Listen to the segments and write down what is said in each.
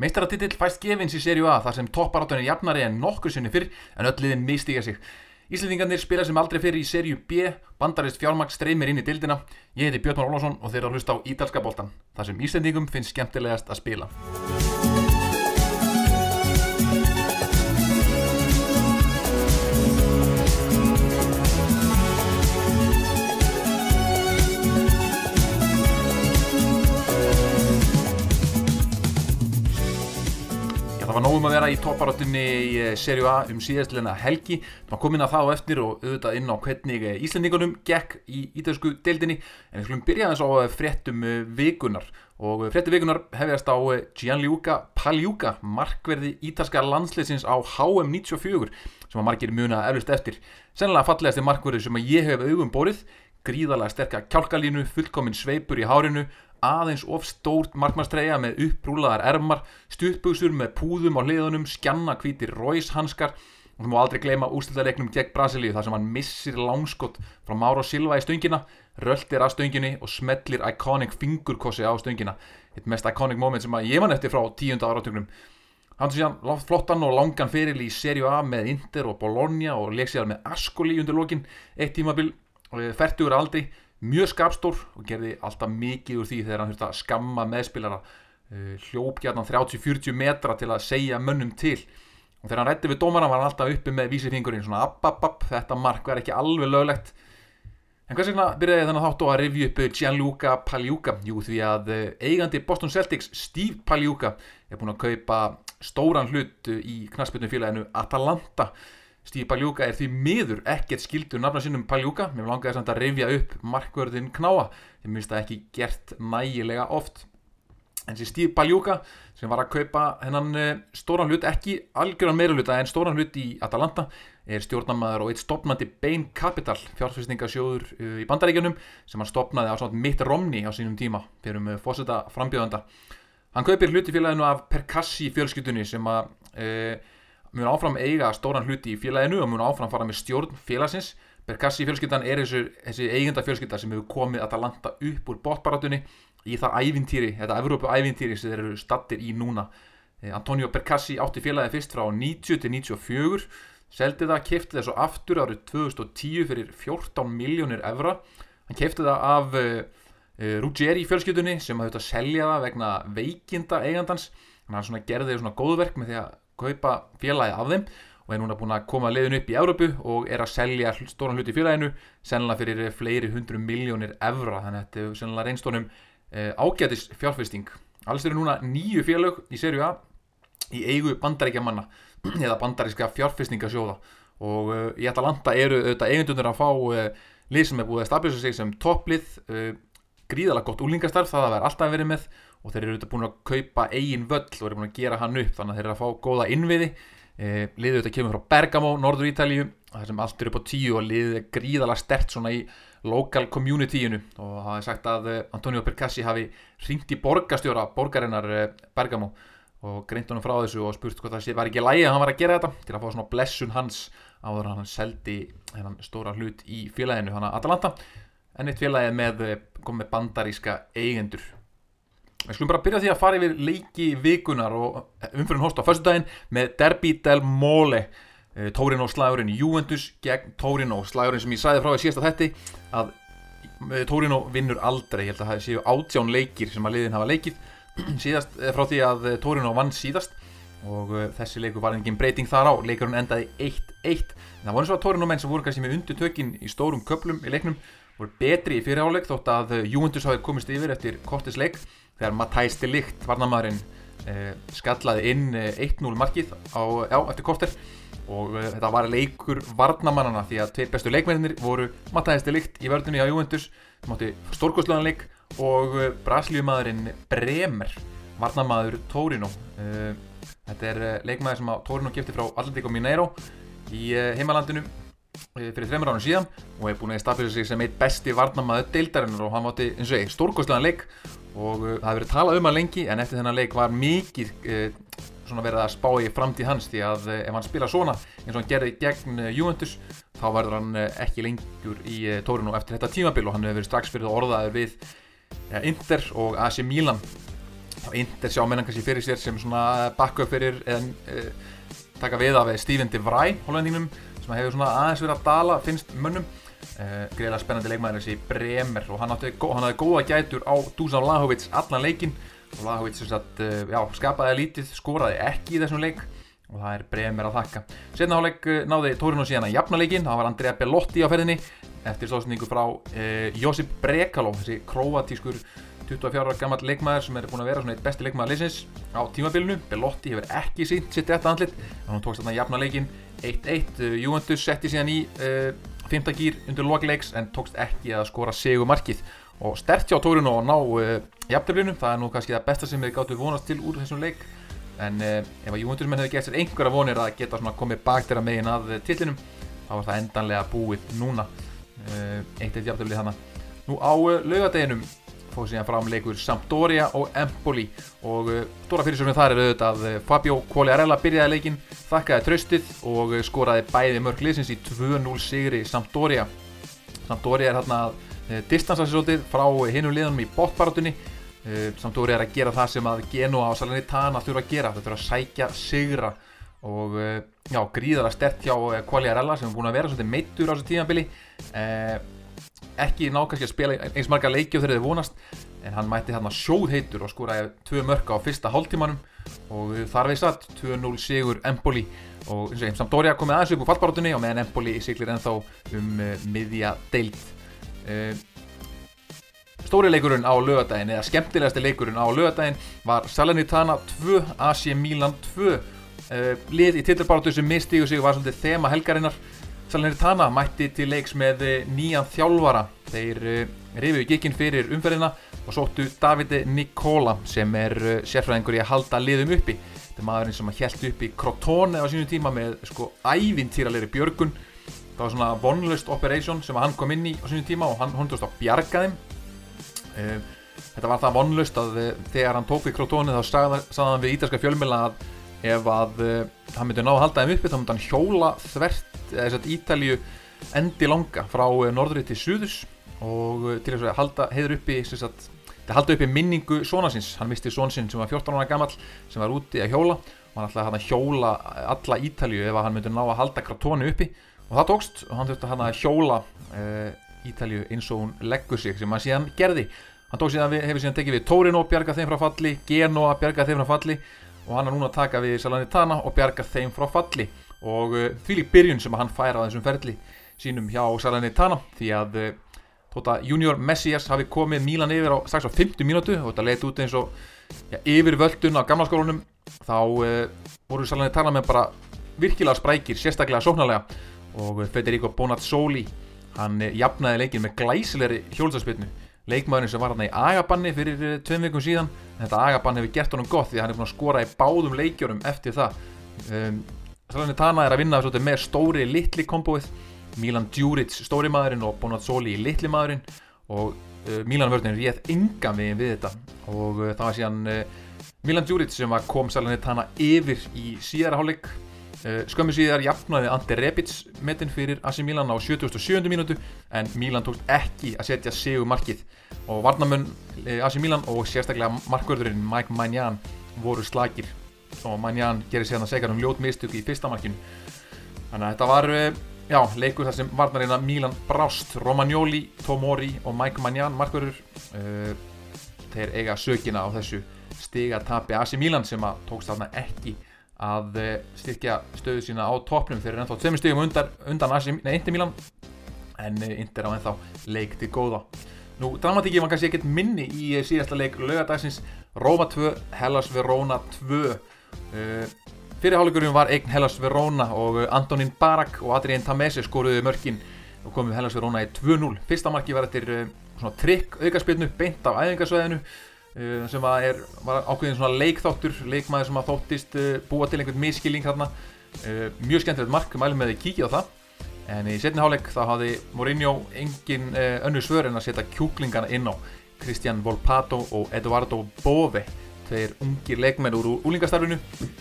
Meistaratitill fæst gefins í serju A þar sem topparáttunni jafnari en nokkur sinni fyrr en öll liðin mistiga sig. Íslendingarnir spila sem aldrei fyrir í serju B, bandarist fjármaks streymir inn í dildina. Ég heiti Björn Már Ólásson og þeir eru að hlusta á Ídalska boltan, þar sem Íslendingum finnst skemmtilegast að spila. Nógum að vera í topparáttunni í eh, Serju A um síðastleina helgi. Það var komin að það á eftir og auðvitað inn á hvernig eh, Íslandingunum gekk í ítalsku deildinni. En við skulum byrja þess á eh, fréttum vikunar. Og frétti vikunar hefjast á Gianluca Pagliuca, markverði ítalska landsleisins á HM 94 sem að margir muna eflust eftir. Sennilega fallegasti markverði sem að ég hef augum borið. Gríðalega sterka kjálkalínu, fullkominn sveipur í hárinu aðeins of stórt markmannstreyja með upprúlaðar ermar, stuttbugsur með púðum á hliðunum, skjanna hvítir ræshanskar og þú má aldrei gleyma ústildarleiknum gegn Brasilíu þar sem hann missir langskott frá Mára Silva í stöngina, röltir að stönginni og smellir iconic fingurkossi á stöngina. Eitt mest iconic moment sem ég man eftir frá tíunda áratögnum. Hann sem síðan flottan og langan feril í Serie A með Inter og Bologna og leik sér með Ascoli undir lokin, eitt tímabil, færtugur aldrei, mjög skapstór og gerði alltaf mikið úr því þegar hann þurfti að skamma meðspilara uh, hljóp gætnan 30-40 metra til að segja mönnum til. Og þegar hann rætti við dómara var hann alltaf uppi með vísifingurinn svona app app app, þetta mark var ekki alveg löglegt. En hvers vegna byrjaði þannig þáttu að revju upp Gianluca Pagliuca? Jú því að uh, eigandi Boston Celtics Steve Pagliuca er búin að kaupa stóran hlut í knasputnum félaginu Atalanta Stíði Pagliuca er því miður ekkert skildur nafna sinnum Pagliuca, mér langaði samt að rifja upp markvörðin Knáa, ég minnst það ekki gert nægilega oft. En þessi Stíði Pagliuca sem var að kaupa hennan stóran hlut, ekki algjöran meira hlut en stóran hlut í Atalanta er stjórnamaður og eitt stopnandi Bain Capital fjárfæstingasjóður í bandaríkjunum sem hann stopnaði á svona mitt romni á sínum tíma fyrir um fósita frambjöðanda hann kaupir hluti félaginu af Percassi fjölskyldunni sem að e, mun áfram eiga stóran hluti í félaginu og mun áfram fara með stjórn félagsins. Berkassi fjölskyldan er þessu, þessi eigenda fjölskylda sem hefur komið Atalanta upp úr bóttbaratunni í það ævintýri, þetta Evrópu ævintýri sem þeir eru stattir í núna. Antonio Berkassi átti félagi fyrst frá 90 til 94 seldi það, kefti það svo aftur árið 2010 fyrir 14 miljónir evra. Hann kefti það af uh, Ruggeri fjölskyldunni sem hafði þetta að selja það vegna veikinda eigandans. Hann gerði svona góðverk með því að kaupa félagi af þeim og er núna búin að koma leiðin upp í Európu og er að selja stóran hluti í félaginu sennilega fyrir fleiri hundru miljónir evra. Þannig að þetta er sennilega reynstónum eh, ágætis fjárfesting. Alls eru núna nýju félag í serju A í eigu bandaríkja manna eða bandaríska fjárfestingasjóða. Og uh, í Atalanta eru auðvitað eigendunir að fá uh, lið sem er búið að stabilisa sig sem topplið gríðalega gott úlingastarf það að vera alltaf verið með og þeir eru auðvitað búin að kaupa eigin völl og eru búin að gera hann upp þannig að þeir eru að fá góða innviði. E, liðið auðvitað kemur frá Bergamo, Norður Ítalíu það sem allt eru upp á tíu og liðið er gríðalega stert svona í local communityinu. Og það er sagt að Antonio Percassi hafi ringt í borgastjóra borgarinnar Bergamo og greint honum frá þessu og spurt hvað það sé var ekki lægi að hann var að gera þetta til að fá svona blessun hans áður hann seldi hennan stóra hlut í félaginu hann Atalanta. En eitt félagið með, með bandaríska eigendur Við skulum bara byrja því að fara yfir leiki vikunar og umfyrir hóst á fyrstu daginn með Derby del Mole. Tórin og slagurinn Juventus gegn Tórin og slagurinn sem ég sæði frá í síðasta þetti að Tórin og vinnur aldrei, ég held að það séu átján leikir sem að liðin hafa leikið. Síðast, frá því að Tórin og vann síðast og þessi leiku var engin breyting þar á, leikurinn endaði 1-1 það voru eins og Tórin og menn sem voru kannski með undir tökinn í stórum köplum í leiknum voru betri í fyrirháleik þótt að Juventus hafi komist yfir eftir kortis leik þegar Matthijs de Ligt varnamæðurinn eh, skallaði inn eh, 1-0 markið á, já, eftir korter. Og eh, þetta var leikur varnamannana því að tveir bestu leikmennir voru Matthijs de Ligt í vördunni á Juventus sem átti stórkosluðanleik og eh, braslíumæðurinn Bremer varnamæður Torino. Eh, þetta er eh, leikmæður sem Torino gifti frá Atletico Mineiro í heimalandinu fyrir þreymur ánum síðan og hefði búin að stafila sig sem eitt besti varnamæður deildarinnar og hann átti eins og ég stórkosluðan leik og uh, það hefur verið talað um hann lengi en eftir þennan leik var mikið svona verið að spá í framtíð hans því að uh, ef hann spila svona eins og hann gerði gegn Juventus þá verður hann ekki lengur í tórinu eftir þetta tímabil og hann hefur verið strax fyrir orðaður við Inter og AC Milan. Inder sjá mennan kannski fyrir sér sem svona backup fyrir en uh, taka við af Steven de Vrij hollendinum sem hefur svona aðeins verið að dala finnst mönnum uh, greiðlega spennandi leikmæður þessi Bremer og hann hann hafði góða gætur á Dusan Lahovits allan leikin og Lahovits já, skapaði lítið, skoraði ekki í þessum leik og það er Bremer að þakka. Setna háleik náði Torino síðan að jafna leikin það var Andrea Bellotti á ferðinni eftir stóðsningu frá Josip Brekalo þessi kroatískur 24 ára gammal leikmaður sem er búin að vera svona eitt besti leikmaður leysins á tímabilinu. Bellotti hefur ekki sínt sitt rétt andlit hún tókst þarna jafna leikin 1-1 Juventus setti síðan í uh, 5. gýr undir lokleiks en tókst ekki að skora segu markið og stert hjá Tórun og ná uh, jafnleiflinu, það er nú kannski það besta sem við gáttum vonast til úr þessum leik. En uh, ef að Juventus menn hefði gett sér einhverja vonir að geta komið bak þeirra megin að tillinum þá var það endanlega búið núna. 1-1 jafnleifli þannig Nú á laugadeginum fóð síðan fram leikur Sampdoria og Empoli. Og uh, stóra fyrirsöfnum þar er auðvitað uh, Fabio Quagliarella byrjaði leikin, þakkaði tröstið og uh, skoraði bæði mörg liðsins í 2-0 sigri Sampdoria. Sampdoria er hérna distansansisótið frá hinnum liðanum í botbarátunni Sampdoria er að gera það sem að Genoa og Salernitana þurfa að gera, þetta þurfa að sækja sigra. Og já, gríðara stert hjá Quagliarella sem er búin að vera svolítið meittur á þessu tímanbili ekki ná kannski að spila eins marga leiki og þeir eru vonast en hann mætti þarna sjóðheitur og skoraði tvö mörka á fyrsta hálftímanum. Og þar veið satt 2-0 sigur Empoli. Og eins og einn Sampdoria komið aðeins upp úr fallbarátunni og meðan Empoli siglir ennþá um uh, miðja deilt uh, Stóri leikurinn á lögadaginn eða skemmtilegasti leikurinn á lögadaginn var Salernitana 2, AC Milan 2 uh, lið í tillirbarátu sem mistiðu sig var svolítið þema helgarinnar Salernitana mætti til leiks með eh, nýjan þjálfara. Þeir uh, rifiðu gikinn fyrir umferðina og sóttu Davide Nicola sem er uh, sérfræðingur í að halda liðum uppi. Þetta er maðurinn sem held upp í Crotone á sínu tíma með sko ævintýralegri björgun. Það var svona vonlust operation sem hann kom inn í á sínu tíma og hann hundast á bjargaðim. Þetta var það vonlust að þegar hann tók við Crotone þá sagði hann við ítalska fjölmjöla að ef að hann myndi ná að halda þeim uppi þá myndi hann hjóla þvert Ítalju endi langa frá eh, norðrið til suðus og eh, til að halda heiður uppi sagt, til að halda uppi minningu svona síns. Hann misti són sinn sem var 14 ára gammal sem var úti að hjóla. Og hann ætlaði að hjóla alla Ítalju ef hann myndi ná að halda kratónu uppi. Og það tókst og hann þurfti að hjóla uh, Ítalju eins og hún leggur sig sem hann síðan gerði. Hann síðan, hefur síðan tekið við Torino bjarga þeim frá falli, Genoa bjarga þeim frá falli. Og hann er núna að taka við Salernitana og bjarga þeim frá falli og uh, því lík byrjun sem hann fær á þessum ferli sínum hjá Salernitana því að uh, tóta junior Messias hafi komið Mílan yfir á strax á 50 mínútu og þetta leiði út eins og ja, yfir völdun á gamla skólunum þá uh, voru Salernitana með bara virkilega sprækir, sérstaklega sóknarlega. Og Federico Bonazzoli hann jafnaði leikin með glæsilegri hjólsarspilnu leikmaðurinn sem var hann í agabanni fyrir tveim vikum síðan en þetta agabann hefur gert honum gott því hann er búin að skora í báðum leikjörum eftir það. Um, Salernitana er að vinna svolítið, með stóri litli kombóið. Milan Djuric stóri maðurinn og Bonazzoli litli maðurinn. Og uh, Milan vörðin réð yngan við við þetta. Og uh, það var síðan uh, Milan Djuric sem kom Salernitana yfir í síðara hálfleik. Skömmu síðar jafnaði Ante Rebic metinn fyrir AC Milan á 77. mínútu en Milan tókst ekki að setja sigu markið og varnamenn uh, AC Milan og sérstaklega markvörðurinn Mike Magnan voru slagir og Manjan gerir sér að segja um ljót mistök í fyrsta markinu. Þannig að þetta var eh, já, leikur þar sem varnarina Milan brást. Romagnoli, Tomori og Mike Manjan markverður uh, þeir eiga sökina á þessu stigatapi AC Milan sem að tókst þarna ekki að uh, styrkja stöðu sína á toppnum. Fyrir ennþá tveimur stöðum undan, undan AC, nei, Inter Milan en Inter á ennþá leik til góða. Nú, dramatíki var kannski ekkert minni í síðasta leik lögadagsins Roma 2, Hellas Verona 2 Uh, Fyrirháleikurinn var eign Hellas Verona og uh, Antonín Barak og Adrián Tamese skoruði mörkin og komið Hellas Verona í 2-0. Fyrsta marki var eftir uh, svona trikk aukarspilnu beint af æðingarsvæðinu sem er, var ákveðin svona leikþáttur, leikmaður sem að þóttist búa til einhvern miskilling hérna. Mjög skemmtilegt mark, mælum með því kíkja á það. En í setni háleik þá hafði Mourinho engin önnur svör en að setja kjúklingana inn á Christian Volpato og Eduardo Bove þeir ungir leikmenn úr úlingastarfinu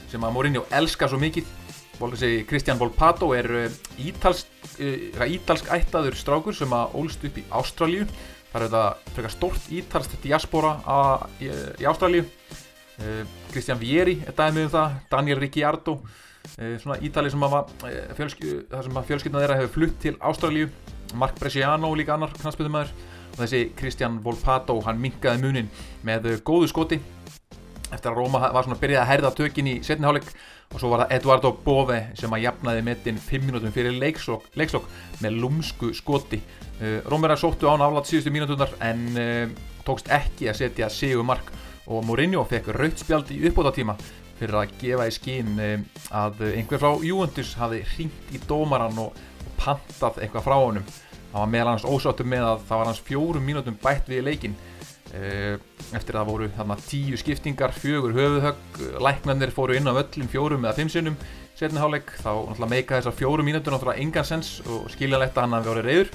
sem að Mourinho elskar svo mikið. Kristján Volpato er eh, ítalsk, uh, ítalsk ættaður strákur sem að ólst upp í Ástralju það er þetta frekar stórt ítalst diaspora í, í Ástralju Kristján Vieri er dæmið um það Daniel Ricciardo svona Ítali sem að fjölskyldna þeirra hefur flutt til Ástralíu. Mark Bresciano líka annar knastbytumæður og þessi Kristján Volpato hann minkaði munin með góðu skoti eftir að Róma var svona að byrja að herða tökin í setniháleik og svo var það Eduardo Bove sem að jafnaði metin 5 minútum fyrir leikslokk, með lúmsku skoti. Uh, Rómverðar sóttu án aflátt síðustu mínútunar en uh, tókst ekki að setja sigur mark og Mourinho fekk rautspjald í uppbótatíma fyrir að gefa í skín uh, að einhver frá Juventus hafi hringt í dómaran og, pantað eitthvað frá honum. Það var meðal hans ósáttum með að það var hans fjórum mínútum bætt við leikin Eh, eftir að það voru þarna tíu skiptingar, fjögur höfuðhögg læknarnir fóru inn á öllum fjórum eða fimm sinnum setni háleik, þá náttúrulega meika þessar fjóru mínutur náttúrulega engan sens og skiljanlegt að hann hafi verið reyður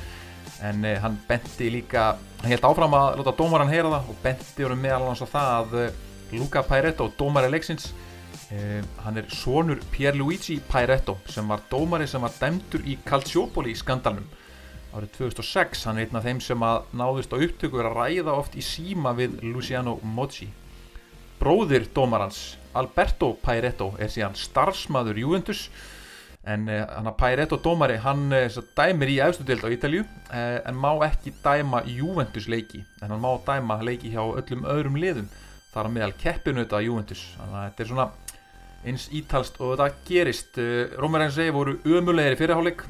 en eh, hann benti líka, hann held áfram að láta dómaran heyra það og benti voru meðal hans á það að eh, Luca Pairetto, dómari leiksins eh, hann er sonur Pierluigi Pairetto sem var dómari sem var dæmtur í Calciopoli skandalnum árið 2006, hann er einn af þeim sem að náðust á upptöku að ræða oft í síma við Luciano Moggi bróðir dómarans Alberto Pairetto er síðan starfsmaður Juventus. En eh, hann að Pairetto dómari hann eh, dæmir í auðstudild á Ítalju eh, en má ekki dæma Juventus leiki. En hann má dæma leiki hjá öllum öðrum liðum þar að meðal keppinauta Juventus. Þannig að þetta er svona eins ítalst og þetta gerist. Rómar Ensei voru ömulegir í fyrirháleik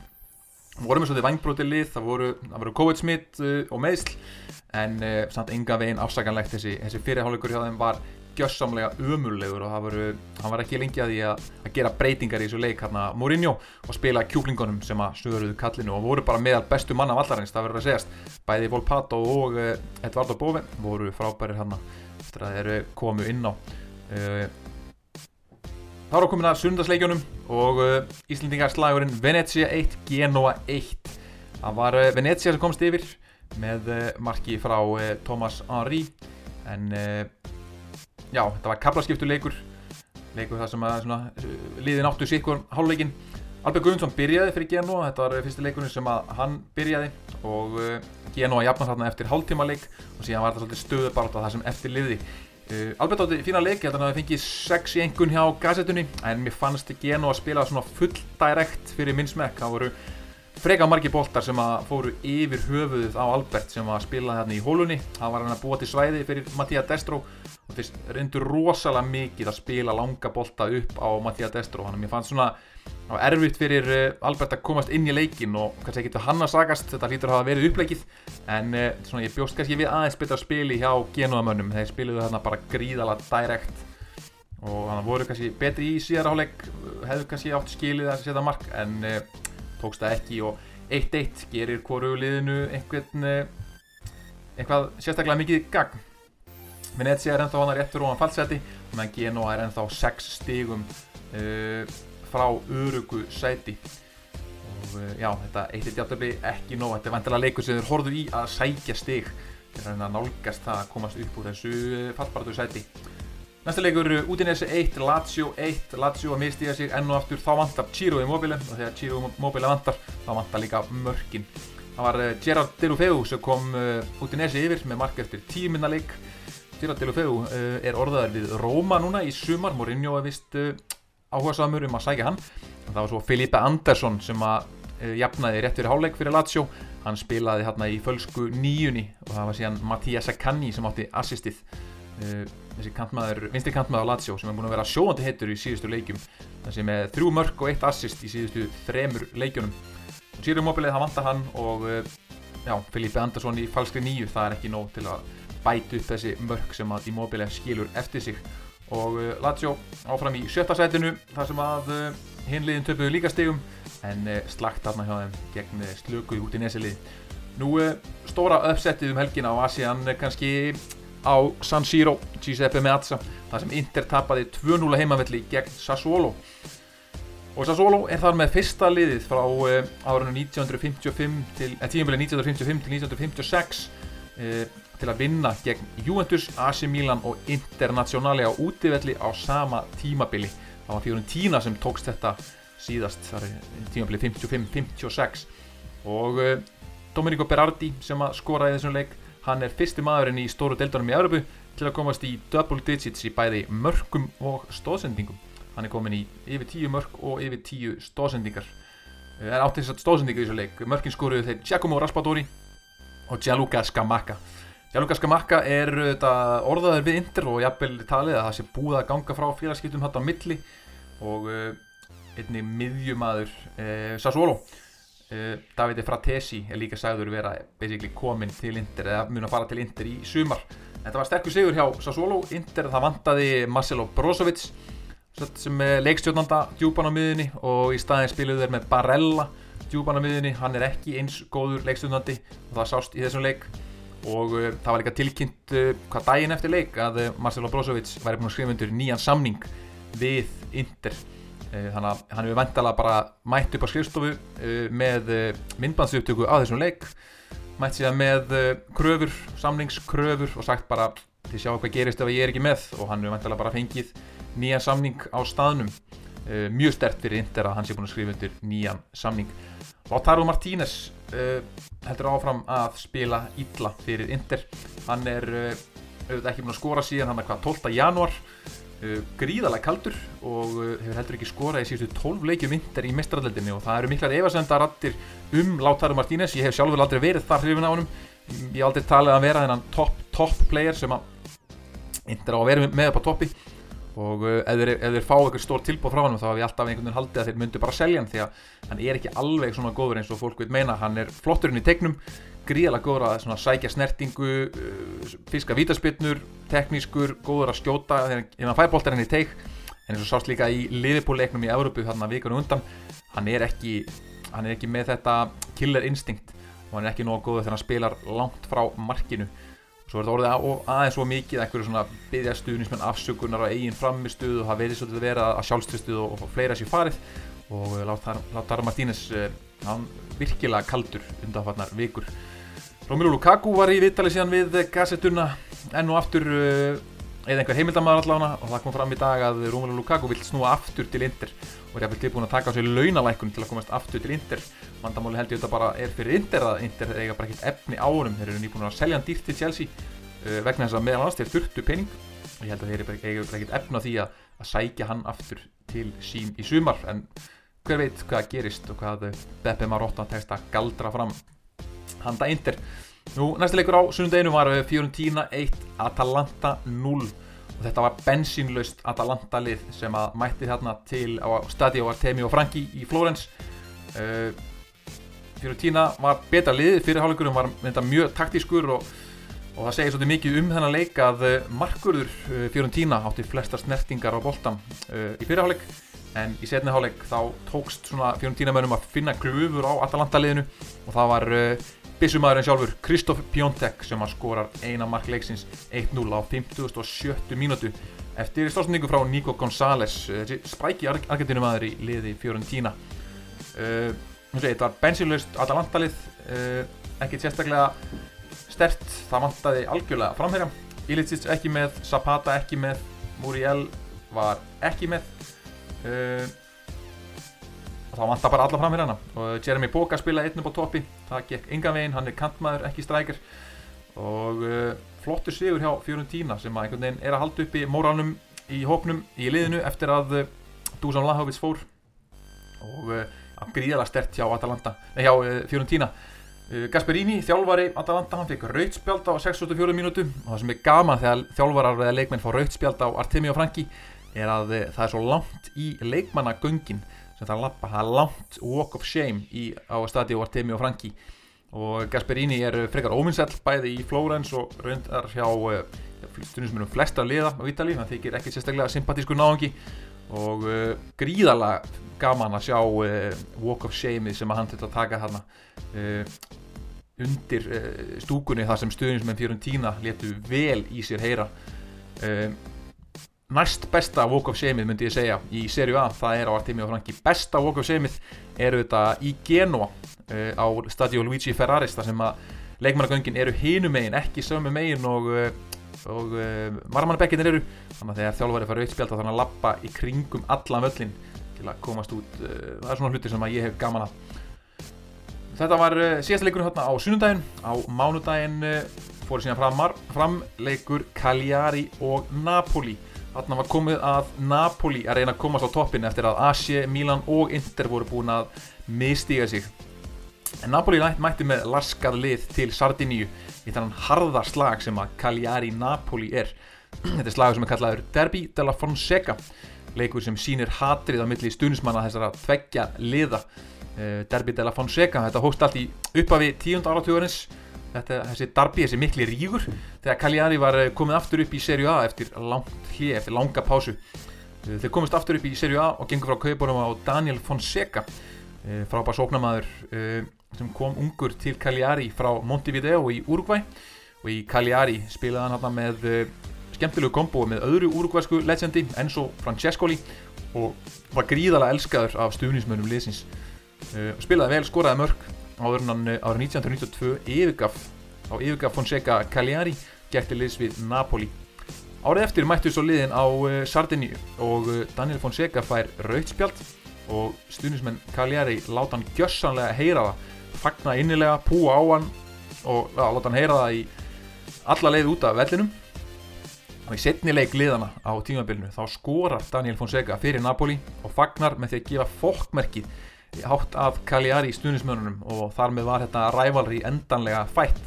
vorum við svolítið vangbrótið lið, það voru, voru COVID-smitt uh, og meðsl en uh, samt enga veginn afsaganlegt þessi, þessi fyrirháleikur hjá þeim var gjössamlega umurlegur og voru, hann var ekki lengi að því að, að gera breytingar í þessu leik hérna Mourinho og spila kjúklingunum sem að stöðuruðu kallinu og voru bara meðal bestu manna vallarins, það verður að segjast. Bæði Volpato og uh, Edvardo Bove voru frábærir hérna eftir að þeir komu inn á uh, Þá erum við komin að sundarsleikjunum og uh, Íslendingarslagurinn Venezia 1, Genoa 1. Það var uh, Venezia sem komst yfir með uh, marki frá Thomas Henry en já, þetta var kaplaskiptu leikur, þar sem að svona, liðin áttu sikkur háluleikin. Albert Guðmundsson byrjaði fyrir Genoa, þetta var fyrsti leikurinn sem að hann byrjaði og Genoa jafnast þarna eftir hálftíma leik og síðan var þetta svolítið stöðubart á það sem eftir liði. Uh, Albert átti fína leik, ég held að hafi fengið 6 í engun hjá gassettunni en mér fannst ekki enu að spila svona full direkt fyrir minn smekk, það voru freka margi boltar sem að fóru yfir höfuðuð á Albert sem að spila hérna í hólunni, það var hann að búa til svæði fyrir Mattia Destro og þeir reyndur rosalega mikið að spila langa bolta upp á Mattia Destro, þannig að mér fannst svona erfitt fyrir eh, Albert að komast inn í leikin og kannski ekki til hann að sagast, þetta hlýtur að hafa verið uppleikið. En eh, svona ég bjóst kannski við aðeins betra spili hjá genúðamönnum, þeir spiliðu þarna bara gríðala direkt og þannig voru kannski betri í síðara áleik, hefðu kannski átt skilið að setja mark. En eh, tókst það ekki og 1-1 gerir hverju liðinu einhvern, eitthvað sérstaklega mikið gagn. Venezia er ennþá hann að réttur og hann fallseti, meðan Genoa er ennþá 6 stígum uh, frá örugu sæti og eh, já, þetta eittir játtöfli ekki nóg, þetta er vantilega leikur sem þeir horfðu í að sækja stig til að nálgast það að komast upp úr þessu eh, fallbaratu sæti Næsta leikur, Udinese 1, Lazio 1 Lazio að mistiða sig enn og aftur. Þá vantar Ciro Immobile og þegar Ciro Immobile vantar þá vantar líka mörkin. Það var eh, Gerard Delufeu sem kom Udinese yfir með mark eftir tíminna leik. Gerard Delufeu er orðaðar við Róma núna í sumar. Mourinho er vist áhuga samur um að sækja hann. Það var svo Filipe Andersson sem að jafnaði rétt fyrir háleik fyrir Lazio. Hann spilaði hérna í fölsku nýjunni og það var síðan Mattias Saccani sem átti assistið þessi kantmaður, vinstri kantmaður á Lazio sem er búin að vera sjóandi hittur í síðustu leikjum. Þessi með þrjú mörg og eitt assist í síðustu þremur leikjunum. Og Sýrum Mobilið það vantar hann og uh, já, Filipe Andersson í falskri nýju það er ekki nóg til að bæta upp þessi mörg sem að Immobile skilur eftir sig. Og uh, Lazio áfram í sjötta sætinu þar sem að hinliðin töpuðu líka stegum en slagt aðna hjá þeim gegn slöku út í nesilið nú stóra uppsettið um helgin á Asian kannski á San Siro Giuseppe Meazza þar sem Inter tapaði 2-0 heimavelli gegn Sassuolo og Sassuolo er þar með fyrsta liðið frá árunum 1955 til, eh, 1955 til 1956 eh, til að vinna gegn Juventus, AC Milan og Internazionale á útivelli á sama tímabili. Það var fjórun tína sem tókst þetta síðast, það er tímabili 55-56 og uh, Domenico Berardi sem að skoraði þessum leik, hann er fyrsti maðurinn í stóru deildunum í Európu til að komast í double digits í bæði mörgum og stóðsendingum hann er komin í yfir 10 mörg og yfir 10 stóðsendingar er átt þess að stóðsendinga í þessu leik. Mörgin skoruðu þeir Giacomo Raspadori og Gianluca Scamacca. Gianluca Scamacca er orðaður við Inter og jafnvel talið að það sé búið að ganga frá félagskiptum þetta á milli og uh, einni miðjumadur uh, Sassuolo uh, Davide Fratesi er líka sagður vera komin til Inter eða mun að fara til Inter í sumar. Þetta var sterkur sigur hjá Sassuolo. Inter það vantaði Marcelo Brozovic sem leikstjórnanda djúpan á miðunni og í staðin spiluðu þeir með Barella djúpan á miðunni, hann er ekki eins góður leikstjórnandi og það sást í þessum leik. Og uh, það var líka tilkynnt uh, hvað daginn eftir leik að Marcelo Brozovic væri búin að skrifa undir nýjan samning við Inter þannig að hann hefur vendala bara mætt upp á skrifstofu með myndbandsuptöku á þessum leik. Mætt síðan með kröfur, samningskröfur og sagt bara til sjá hvað gerist ef ég er ekki með. Og hann hefur vendala bara fengið nýjan samning á staðnum. Mjög stert fyrir Inter að hann sé búin að skrifa undir nýjan samning. Lautaro Martínez heldur áfram að spila illa fyrir Inter. Hann er auðvitað ekki búin að skora síðan hann er hvað 12. januar gríðalega kaldur og hefur heldur ekki skorað í síðustu 12 leikjum Inter í mestrarleldinni og það eru miklar efasendarattir um Lautaro Martínez. Ég hef sjálfur aldrei verið þar hrifin á hann ég hef aldrei talið að vera þennan top, top player sem að Inter á að vera með upp á toppi og uh, ef þeir, þeir fá eitthvað stór tilbúð frá hann þá hef ég alltaf einhvern veginn haldið að þeir myndu bara selja hann því að hann er ekki alveg svona góður eins og fólk veit meina, hann er flotturinn í tegnum gríðalega góður að sækja snertingu uh, fiska vítaspinnur teknískur, góður að skjóta þegar hann fær bóltar henni í teik. En eins og sást líka í liðipúleiknum í Európu þarna vikunum undan hann er, ekki, hann er ekki með þetta killer instinct og hann er ekki nógu góður þegar hann spilar langt frá markinu Svo er þetta orðið aðeins svo mikið einhverju svona byggja stuðnismenn afsökunar á eigin framistuð og það verið svolítið að vera að sjálfstuðstuð og, og fleira sér farið og Lautaro Martínez eh, hann virkilega kaldur undanfarnar vikur. Romelu Lukaku var í viðtali síðan við gassetuna enn og aftur eh, eða einhver heimildamæðar allavega og það kom fram í dag að Romelu Lukaku vill snúa aftur til Inter og er jafnvel tilbúin að taka á sig launalækun til að komast aftur til Inter. Vandamáli held ég þetta bara er fyrir Inter að Inter eiga bara ekkert efni á honum. Þeir eru nýbúin að selja hann dýrt til Chelsea uh, vegna þess að meðal annars þeir þurftu pening. Og ég held að þeir eiga ekkert efni á því að, að sækja hann aftur til sín í sumar. En hver veit hvað gerist og hvað Beppe Marotta tekst að galdra fram handa Inter Nú, næsta leikur á sunnundeginu var Fiorentina 1, Atalanta 0 og þetta var bensínlaust Atalanta lið sem að mætti þarna til á Stadio Artemi og Franki í Flórens uh, Fiorentina var betra lið, fyrirháleikurum var mjög taktískur og, og það segir svolítið mikið um þennan leik að uh, markurður uh, Fiorentina átti flesta snertingar á boltam uh, í fyrirháleik en í setni háleik þá tókst svona Fiorentina mönnum að finna klufur á Atalanta liðinu og það var uh, Bissumæðurinn sjálfur Kristoff Piontek sem að skorar eina mark leiksins 1-0 á 57. mínútu eftir stórstendingu frá Nico González þessi spræki argentinumæður í liði Fiorentina. Uh, þetta var bensinlaust Atalanta-lið uh, ekkert sérstaklega stert það vantaði algjörlega framherja. Ilicic ekki með, Zapata ekki með Muriel var ekki með. Uh, þá vantar bara alla fram hérna og Jeremy Boga spilaði einn upp á toppi. Það gekk enga veginn, hann er kantmaður, ekki strækir. Og uh, flottur sigur hjá Fiorentina sem að einhvern veginn er að halda upp í móralnum í hópnum í liðinu eftir að uh, Dusan Lahovits fór. Og uh, gríðala stert hjá hjá uh, Fiorentina. Uh, Gasperini, þjálfari Atalanta, hann fekk rautspjald á 64 mínútu. Og það sem er gaman þegar þjálfarar eða leikmenn fá rautspjald á Artemi og Franki er að uh, það er svo langt í leikmannagöngin sem það að lappa, það er langt walk of shame í, á stadi og Artemi og Franki og Gasperini er frekar óvinnsell bæði í Flórens og reyndar hjá stundismunum flesta liða á Ítali, það þykir ekki sérstaklega sympatísku náðungi og uh, gríðala gaman að sjá uh, walk of shame sem að hann til að taka þarna uh, undir stúkunni þar sem stuðnismenn Fiorentina letu vel í sér heyra næst besta walk of shame myndi ég segja í serju A, það er á Artemi og Franki. Besta walk of shame eru þetta í Genoa uh, á stadio Luigi Ferraris þar sem að leikmannagöngin eru hinu megin, ekki sömu megin og, og uh, marmannabekkinir eru. Þannig að þegar þjálfari fara auðspjald þá þannig að lappa í kringum allan völlin til að komast út. Uh, það er svona hluti sem ég hef gaman að þetta var síðasta leikurinn hérna á sunnundaginn á mánudaginn fór síðan framar, fram leikur Cagliari og Napoli Þarna var komið að Napoli að reyna að komast á toppin eftir að AC, Milan og Inter voru búin að mistiga sig. En Napoli mætti með laskað lið til Sardiníu í þannan harða slag sem að Cagliari Napoli er. Þetta er slagur sem er kallaður Derby della Fonseca, leikur sem sínir hatrið á milli stunismanna þessara tveggja liða. Eh, Derby della Fonseca, þetta hóst allt í uppafi tíund áratugurins þetta, þessi darbi, þessi mikli rígur þegar Cagliari var eh, komið aftur upp í Serie A eftir langt hlið, eftir langa pásu. Eh, þeir komist aftur upp í Serie A og gengur frá kaupunum á Daniel Fonseca eh, frábær sóknamaður sem kom ungur til Cagliari frá Montevideo í Uruguay og í Cagliari spilaði hann hann með skemmtilegu kombo með öðru uruguaysku legendi Enzo Francescoli og var gríðalega elskaður af stuðnismönnum liðsins. Spilaði vel, skoraði mörg áður hann eh, árið 1992 yfirgaf á yfirgaf Fonseca Cagliari gætti liðs við Napoli. Árið eftir mættu svo liðin á uh, Sardiníu og uh, Daniel Fonseca fær rautspjald og stuðnismenn Cagliari láta hann gjössanlega heyra það fagna innilega, púa á hann og ja, láta hann heyra það í alla leið út af vellinum. Og í setni leik liðana á tímabilinu þá skorar Daniel Fonseca fyrir Napoli og fagnar með því að gefa fólkmerkið hátt af Cagliari í stuðnismönunum og þar með var þetta rævalri endanlega fætt.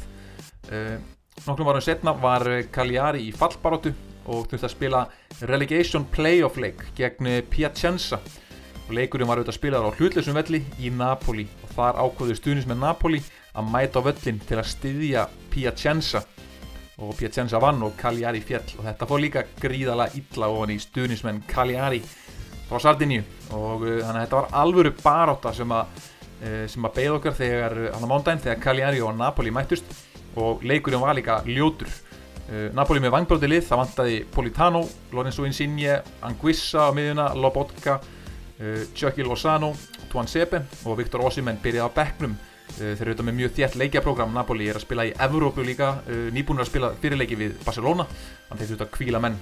Uh, nokkrum varum setna var Cagliari í fallbaróttu og þurfti að spila relegation playoff leik gegn Piacenza. Og leikurinn var auðvitað að spila á hlutleysum velli í Napoli og þar ákvöðu stuðnismenn Napoli að mæta á völlin til að styðja Piacenza. Og Piacenza vann og Cagliari fjell og þetta fór líka gríðala illa ofan í stuðnismenn Cagliari frá Sardiníu og uh, þannig að þetta var alvöru baráta sem að, uh, sem að beigða okkar þegar hann á mándaginn þegar Cagliari og Napoli mættust. Og leikurinn var líka ljótur. Napoli með vangbróti lið, það vantaði Politano, Lorenzo Insigne Anguissa á miðuna, Lobotka Chucky Lozano, Tuan Sepe og Viktor Osimhen byrjaði á bekknum. Þeir eru auðvitað með mjög þétt leikjaprogram Napoli er að spila í Evrópu líka nýbúinur að spila fyrirleiki við Barcelona. Þannig þeir þurft að kvíla menn.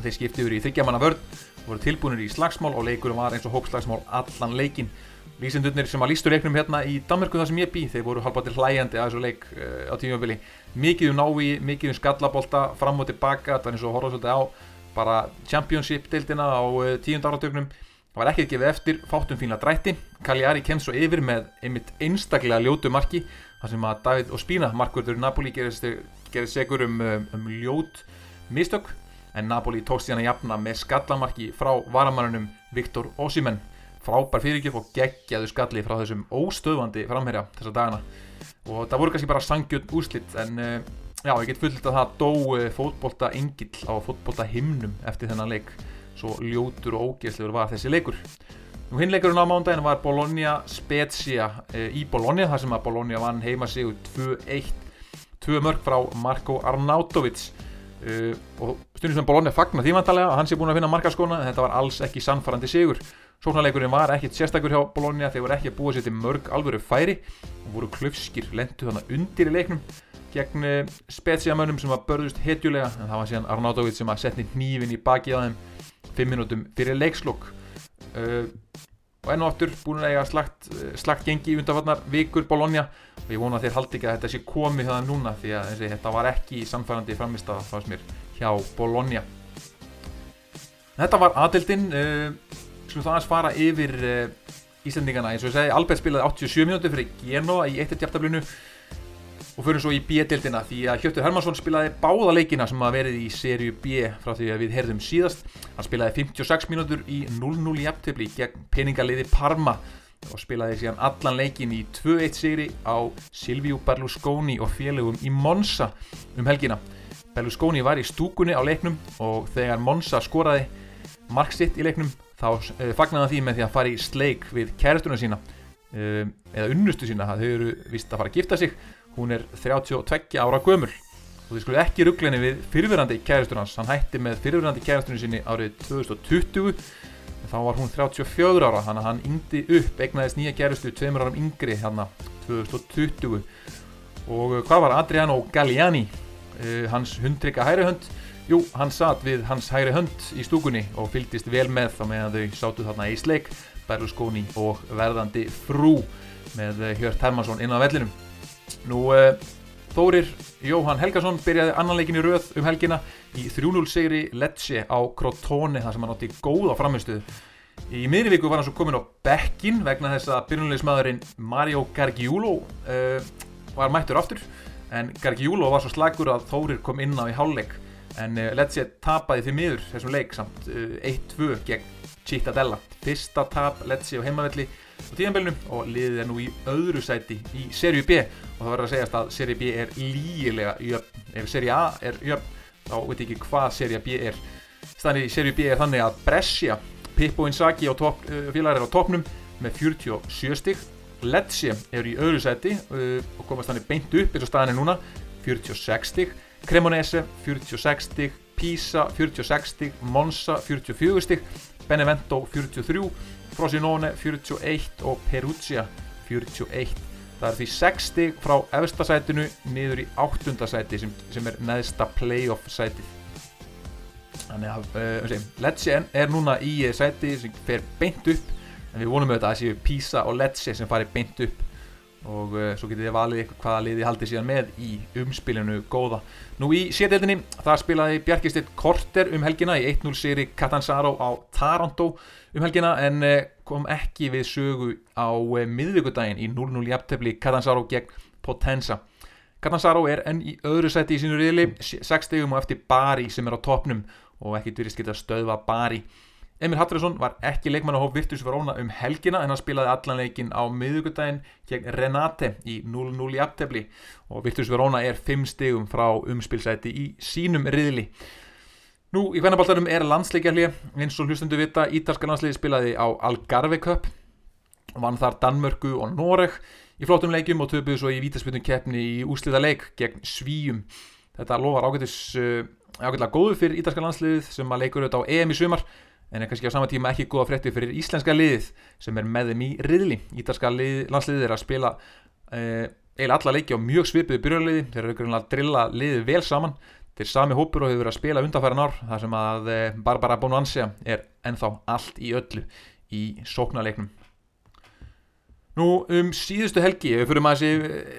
Þeir skipti yfir í þryggjamanna vörð voru tilbúinir í slagsmál og leikurum var eins og hópslagsmál allan leikin Lýsendurnir sem að lístu leiknum hérna í Danmarku þar sem ég bý, þeir voru halvbátir hlæjandi að þessu leik uh, á tímafili mikið um návi, mikið um skallabólta fram og tilbaka, það er eins og horfa svolítið á bara championship deildina á uh, tíund áratögnum, það var ekkert gefið eftir fátum fínlega drætti, Cagliari kemst svo yfir með einmitt einstaklega ljótu marki, þar sem að David Ospina markvörður Napoli gerði segur um, um, um ljót mistök en Napoli tókst síðan að jafna með skallamarki frá varamannunum Viktor Osimhen. Frábær fyrirgjöf og geggjaðu skalli frá þessum óstöðvandi framherja þessa dagana. Og það voru kannski bara sangjörn úrslitt en uh, já, ég get fullt að það dó uh, fótbolta engill á fótbolta himnum eftir þennan leik. Svo ljótur og ógeðslegur var þessi leikur. Nú hinleikurinn á mándaginu var Bologna Spezia uh, í Bologna þar sem að Bologna vann heima sig 2-1 tvö mörg frá Marko Arnautovic Uh, og stundum sem Bologna fagnar því vantarlega að hans er búin að finna markaskona en þetta var alls ekki sannfarandi sigur. Sóknarleikurinn var ekkit sérstakur hjá Bologna þeir voru ekki að búa sér til mörg alvöru færi og voru klöfskir lendu þannig undir í leiknum gegn uh, spetsiamönnum sem var börðust hetjulega en það var síðan Arnautovic sem að setni hnífin í baki á þeim 5 minútum fyrir leikslokk uh, og enn og aftur búin að eiga slagt, eh, slagt gengi í undanfarnar vikur Bologna. Og ég vona að þeir haldi ekki að þetta sé komið það núna því að þessi, þetta var ekki samfærandi framist að það sem er hjá Bologna. Þetta var aðildinn uh, eh, skulum það aðeins fara yfir uh, Íslandingana eins og ég segi Albert spilaði 87 minúti fyrir Genoa í 1-1 og fyrir svo í B-dildina því að Hjörtur Hermansson spilaði báða leikina sem að verið í sériu B frá því að við herðum síðast. Hann spilaði 56 mínútur í 0-0 jafntöfli gegn peningaliði Parma og spilaði síðan allan leikin í 2-1 sigri á Silvíu Berlusconi og félögum í Monza um helgina. Berlusconi var í stúkunni á leiknum og þegar Monza skoraði marksitt í leiknum þá eh, fagnaði því með því að fara í sleik við kærastunum sína eh, eða unnustu sína, þau eru vist að fara að gifta sig hún er 32 ára gömul. Og þið skulle ekki ruggleini við fyrirverandi kæristur hans, hann hætti með fyrirverandi kæristurinn sinni árið 2020 þá var hún 34 ára þannig að hann yngdi upp, egnaðist nýja kæristu tveimur áram yngri hérna 2020 og hvað var Adriano Galliani uh, hans hundrykka hæri hönd? Jú, hann satt við hans hæri hönd í stúkunni og fyldist vel með þá meðan þau sátu þarna í sleik Berlusconi og verðandi frú með Hjört Hermansson inn á vellinum Nú, uh, Þórir Jóhann Helgason byrjaði annan leikin í röð um helgina í 3-0 segri Lecce á Crotone þar sem hann átti góða framistuðu. Í miðurvíku var hann svo komin á bekkin vegna þess að byrjunleismadurinn Mario Gargiulo uh, var mættur aftur en Gargiulo var svo slagur að Þórir kom inn á í hálfleik en uh, Lecce tapaði því miður þessum leik samt uh, 1-2 gegn Cittadella. Fyrsta tap Lecce á heimavelli á tíðanbelnum og liðið er nú í öðru sæti í Serie B og það verður að segjast að Serie B er lígilega jöfn. Ef Serie A er jöfn þá veit ekki hvað Serie B er. Stannir í Serie B er þannig að Brescia, Pippo Inzaghi top, uh, félagar er á topnum með 47 stygg. Lecce er í öðru sæti uh, og komast þannig beint upp eins og staðin er núna 46 stygg. Cremonese 46 stygg. Pisa 46 stygg. Monza 44 stygg. Benevento 43 Frosinone 41 og Perugia 41 það er því 6 stig frá efstasætinu niður í 8. sæti sem, sem er neðsta playoff sæti þannig að uh, Lecce er núna í sæti sem fer beint upp. En við vonum auðvitað að það séu Pisa og Lecce sem fari beint upp og uh, svo getið þið valið ykkur hvaða liði haldið síðan með í umspilinu góða. Nú í sételdinni það spilaði Bjarkistitt Korter um helgina í 1-0 seri Catanzaro á Taranto um helgina en uh, kom ekki við sögu á uh, miðvíkudaginn í 0-0 jafntefni Catanzaro gegn Potenza. Catanzaro er enn í öðru seti í sínu riðli, 6 stegum og eftir Bari sem er á toppnum og ekki dyrist geta stöðva Bari. Emil Hattriðsson var ekki leikmann á hóp Virtus Verona um helgina en hann spilaði allan leikin á miðugudaginn gegn Renate í 0-0 í aftefli og Virtus Verona er 5 stegum frá umspilsæti í sínum riðli. Nú í hvernabáltarum er landsleikjarli eins og hlustundu vita Ítalska landsleiki spilaði á Algarve Cup. Vann þar Danmörku og Noreg. Í flottum leikum og töpuðu svo í vítaspilnum keppni í úslita leik gegn Svíum. Þetta lofar ágætis, uh, ágætlega góðu fyrir Ítalska landsleikið sem að leikur auðvitað á EM í sumar en er kannski á sama tíma ekki góða frétti fyrir íslenska liðið sem er með þeim í riðli. Ítalska lið, landsliðið er að spila eh, eiginlega alla leiki á mjög svipiði byrjarliði, þeir eru auðvitað að drilla liðið vel saman, þeir sami hópur og hefur verið að spila undanfæran ár, þar sem að eh, Barbara Bonuancia er ennþá allt í öllu í sóknarleiknum. Nú um síðustu helgi, ef við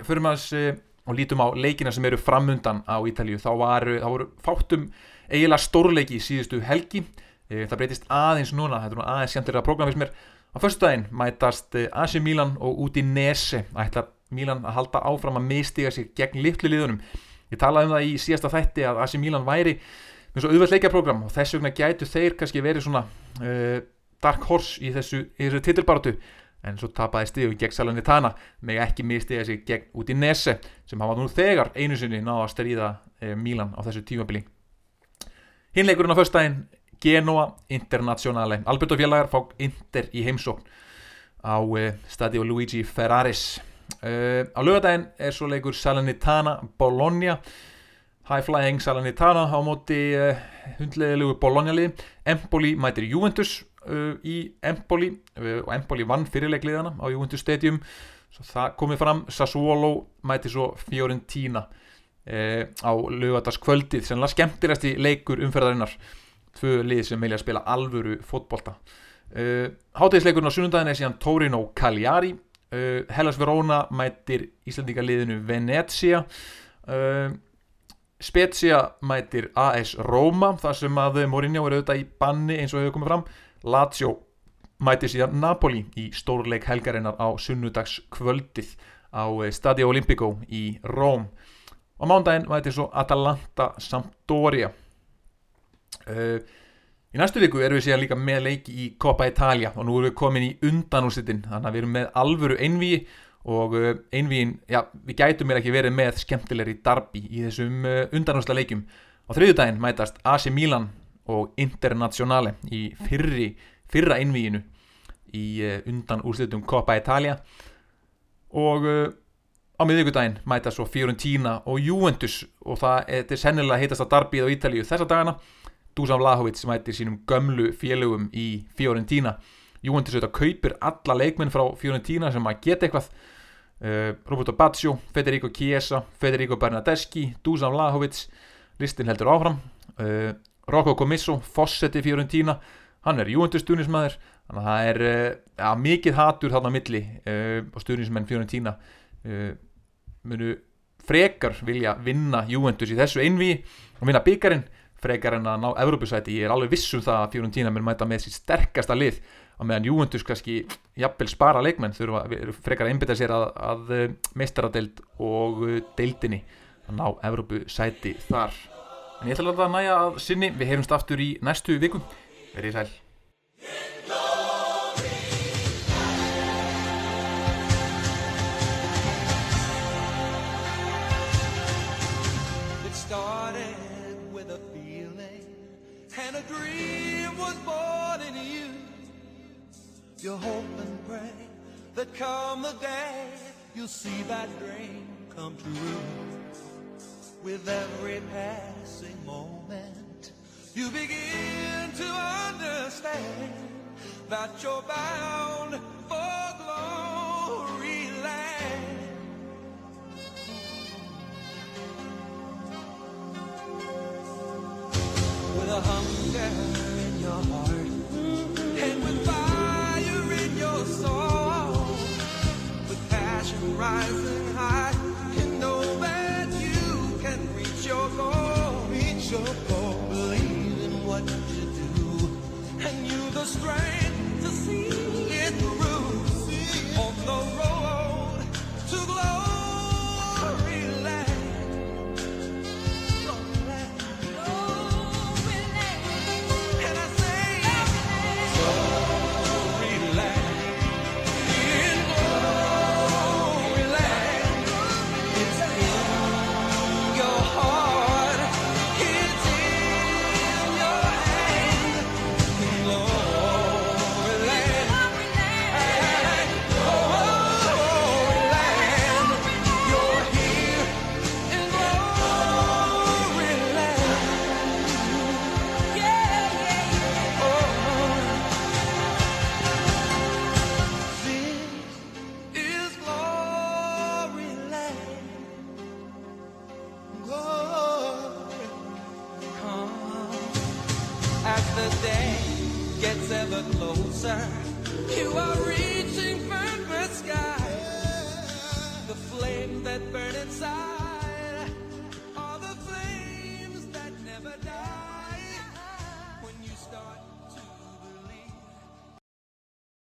fyrir maður þessi og lítum á leikina sem eru framundan á Ítalíu, þá, var, þá voru fátum eiginlega stórleiki í síðustu helgi. Eh, það breytist aðeins núna, þetta er nú aðeins skemmtilega program fyrst mér. Á förstu daginn mætast eh, AC Milan og út í Nese ætlar Milan að halda áfram að mistiga sér gegn litlu liðunum. Ég talaði um það í síðasta þætti að AC Milan væri með svo auðvelt leikjaprogram og þess vegna gætu þeir kannski verið svona uh, dark horse í þessu, þessu titilbaratu en svo tapaði stíðu gegn Salernitana með ekki mistiga sér gegn út í Nese sem hafa nú þegar einu sinni náða að stríða uh, Milan á þessu tímabili. Hinleikurinn á förstæðin Genoa Internazionale. Alberto Fjallar fá Inter í heimsókn á uh, stadio Luigi Ferraris. Uh, á lögadaginn er svo leikur Salernitana Bologna. High Flying Salernitana á móti uh, hundleðilegu Bologna lið Empoli mætir Juventus í Empoli. Og Empoli vann fyrirleikliðana á Juventus Stadium. Svo það komið fram Sassuolo mætir svo Fiorentina á lögadagskvöldið sem er skemmtilegast í leikur umferðarinnar tvö lið sem vilja spila alvöru fótbolta. Uh, Hátægisleikurinn á sunnundagin er síðan Torino Cagliari. Uh, Hellas Verona mætir Íslandíkaliðinu Venezia. Uh, Spezia mætir AS Roma þar sem að Mourinho er auðvitað í banni eins og hefur komið fram. Lazio mætir síðan Napoli í stórleik helgarinnar á sunnudagskvöldið á eh, Stadio Olimpico í Róm. Og mándaginn mætir svo Atalanta Sampdoria Uh, í næstu viku erum við síðan líka með leiki í Coppa Italia og nú erum við komin í undanúsittin þannig að við erum með alvöru einvíi og uh, einvíin, já, við gætum mér ekki verið með skemmtilegri darbi í þessum uh, undanúsla leikum. Á þriðu daginn mætast AC Milan og Internazionale í fyrri, fyrra einvíinu í undanúslitum Coppa Italia. Og á miðvíkudaginn mætast svo Fiorentina og Juventus og það er sennilega heitast að darbið á Ítalíu þessa dagana Dusan Vlahovic mætir sínum gömlu félögum í Fiorentina. Juventus auðvitað kaupir alla leikmenn frá Fiorentina sem að geta eitthvað. Uh, Roberto Baccio, Federico Chiesa Federico Bernardeschi, Dusan Vlahovic listin heldur áfram. Uh, Rocco Commisso, Fossetti Fiorentina. Hann er Juventus stuðnismæður þannig að það er uh, ja, mikið hatur þarna milli og stuðnismenn Fiorentina munu frekar vilja vinna Juventus í þessu einví og vinna byggarinn frekar en að ná Evrópusæti. Ég er alveg vissum það að Fiorentina mun mæta með sitt sterkasta lið á meðan Juventus kannski jafnvel spara leikmenn þurfa frekar að einbita sér að, að eh, meistaradeild og eh, deildinni að ná Evrópusæti þar. En ég ætla að næja að sinni. Við heyrumst aftur í næstu viku. Verið sæl and a dream was born in you. You hope and pray that come the day you'll see that dream come true. With every passing moment, you begin to understand that you're bound hunger in your heart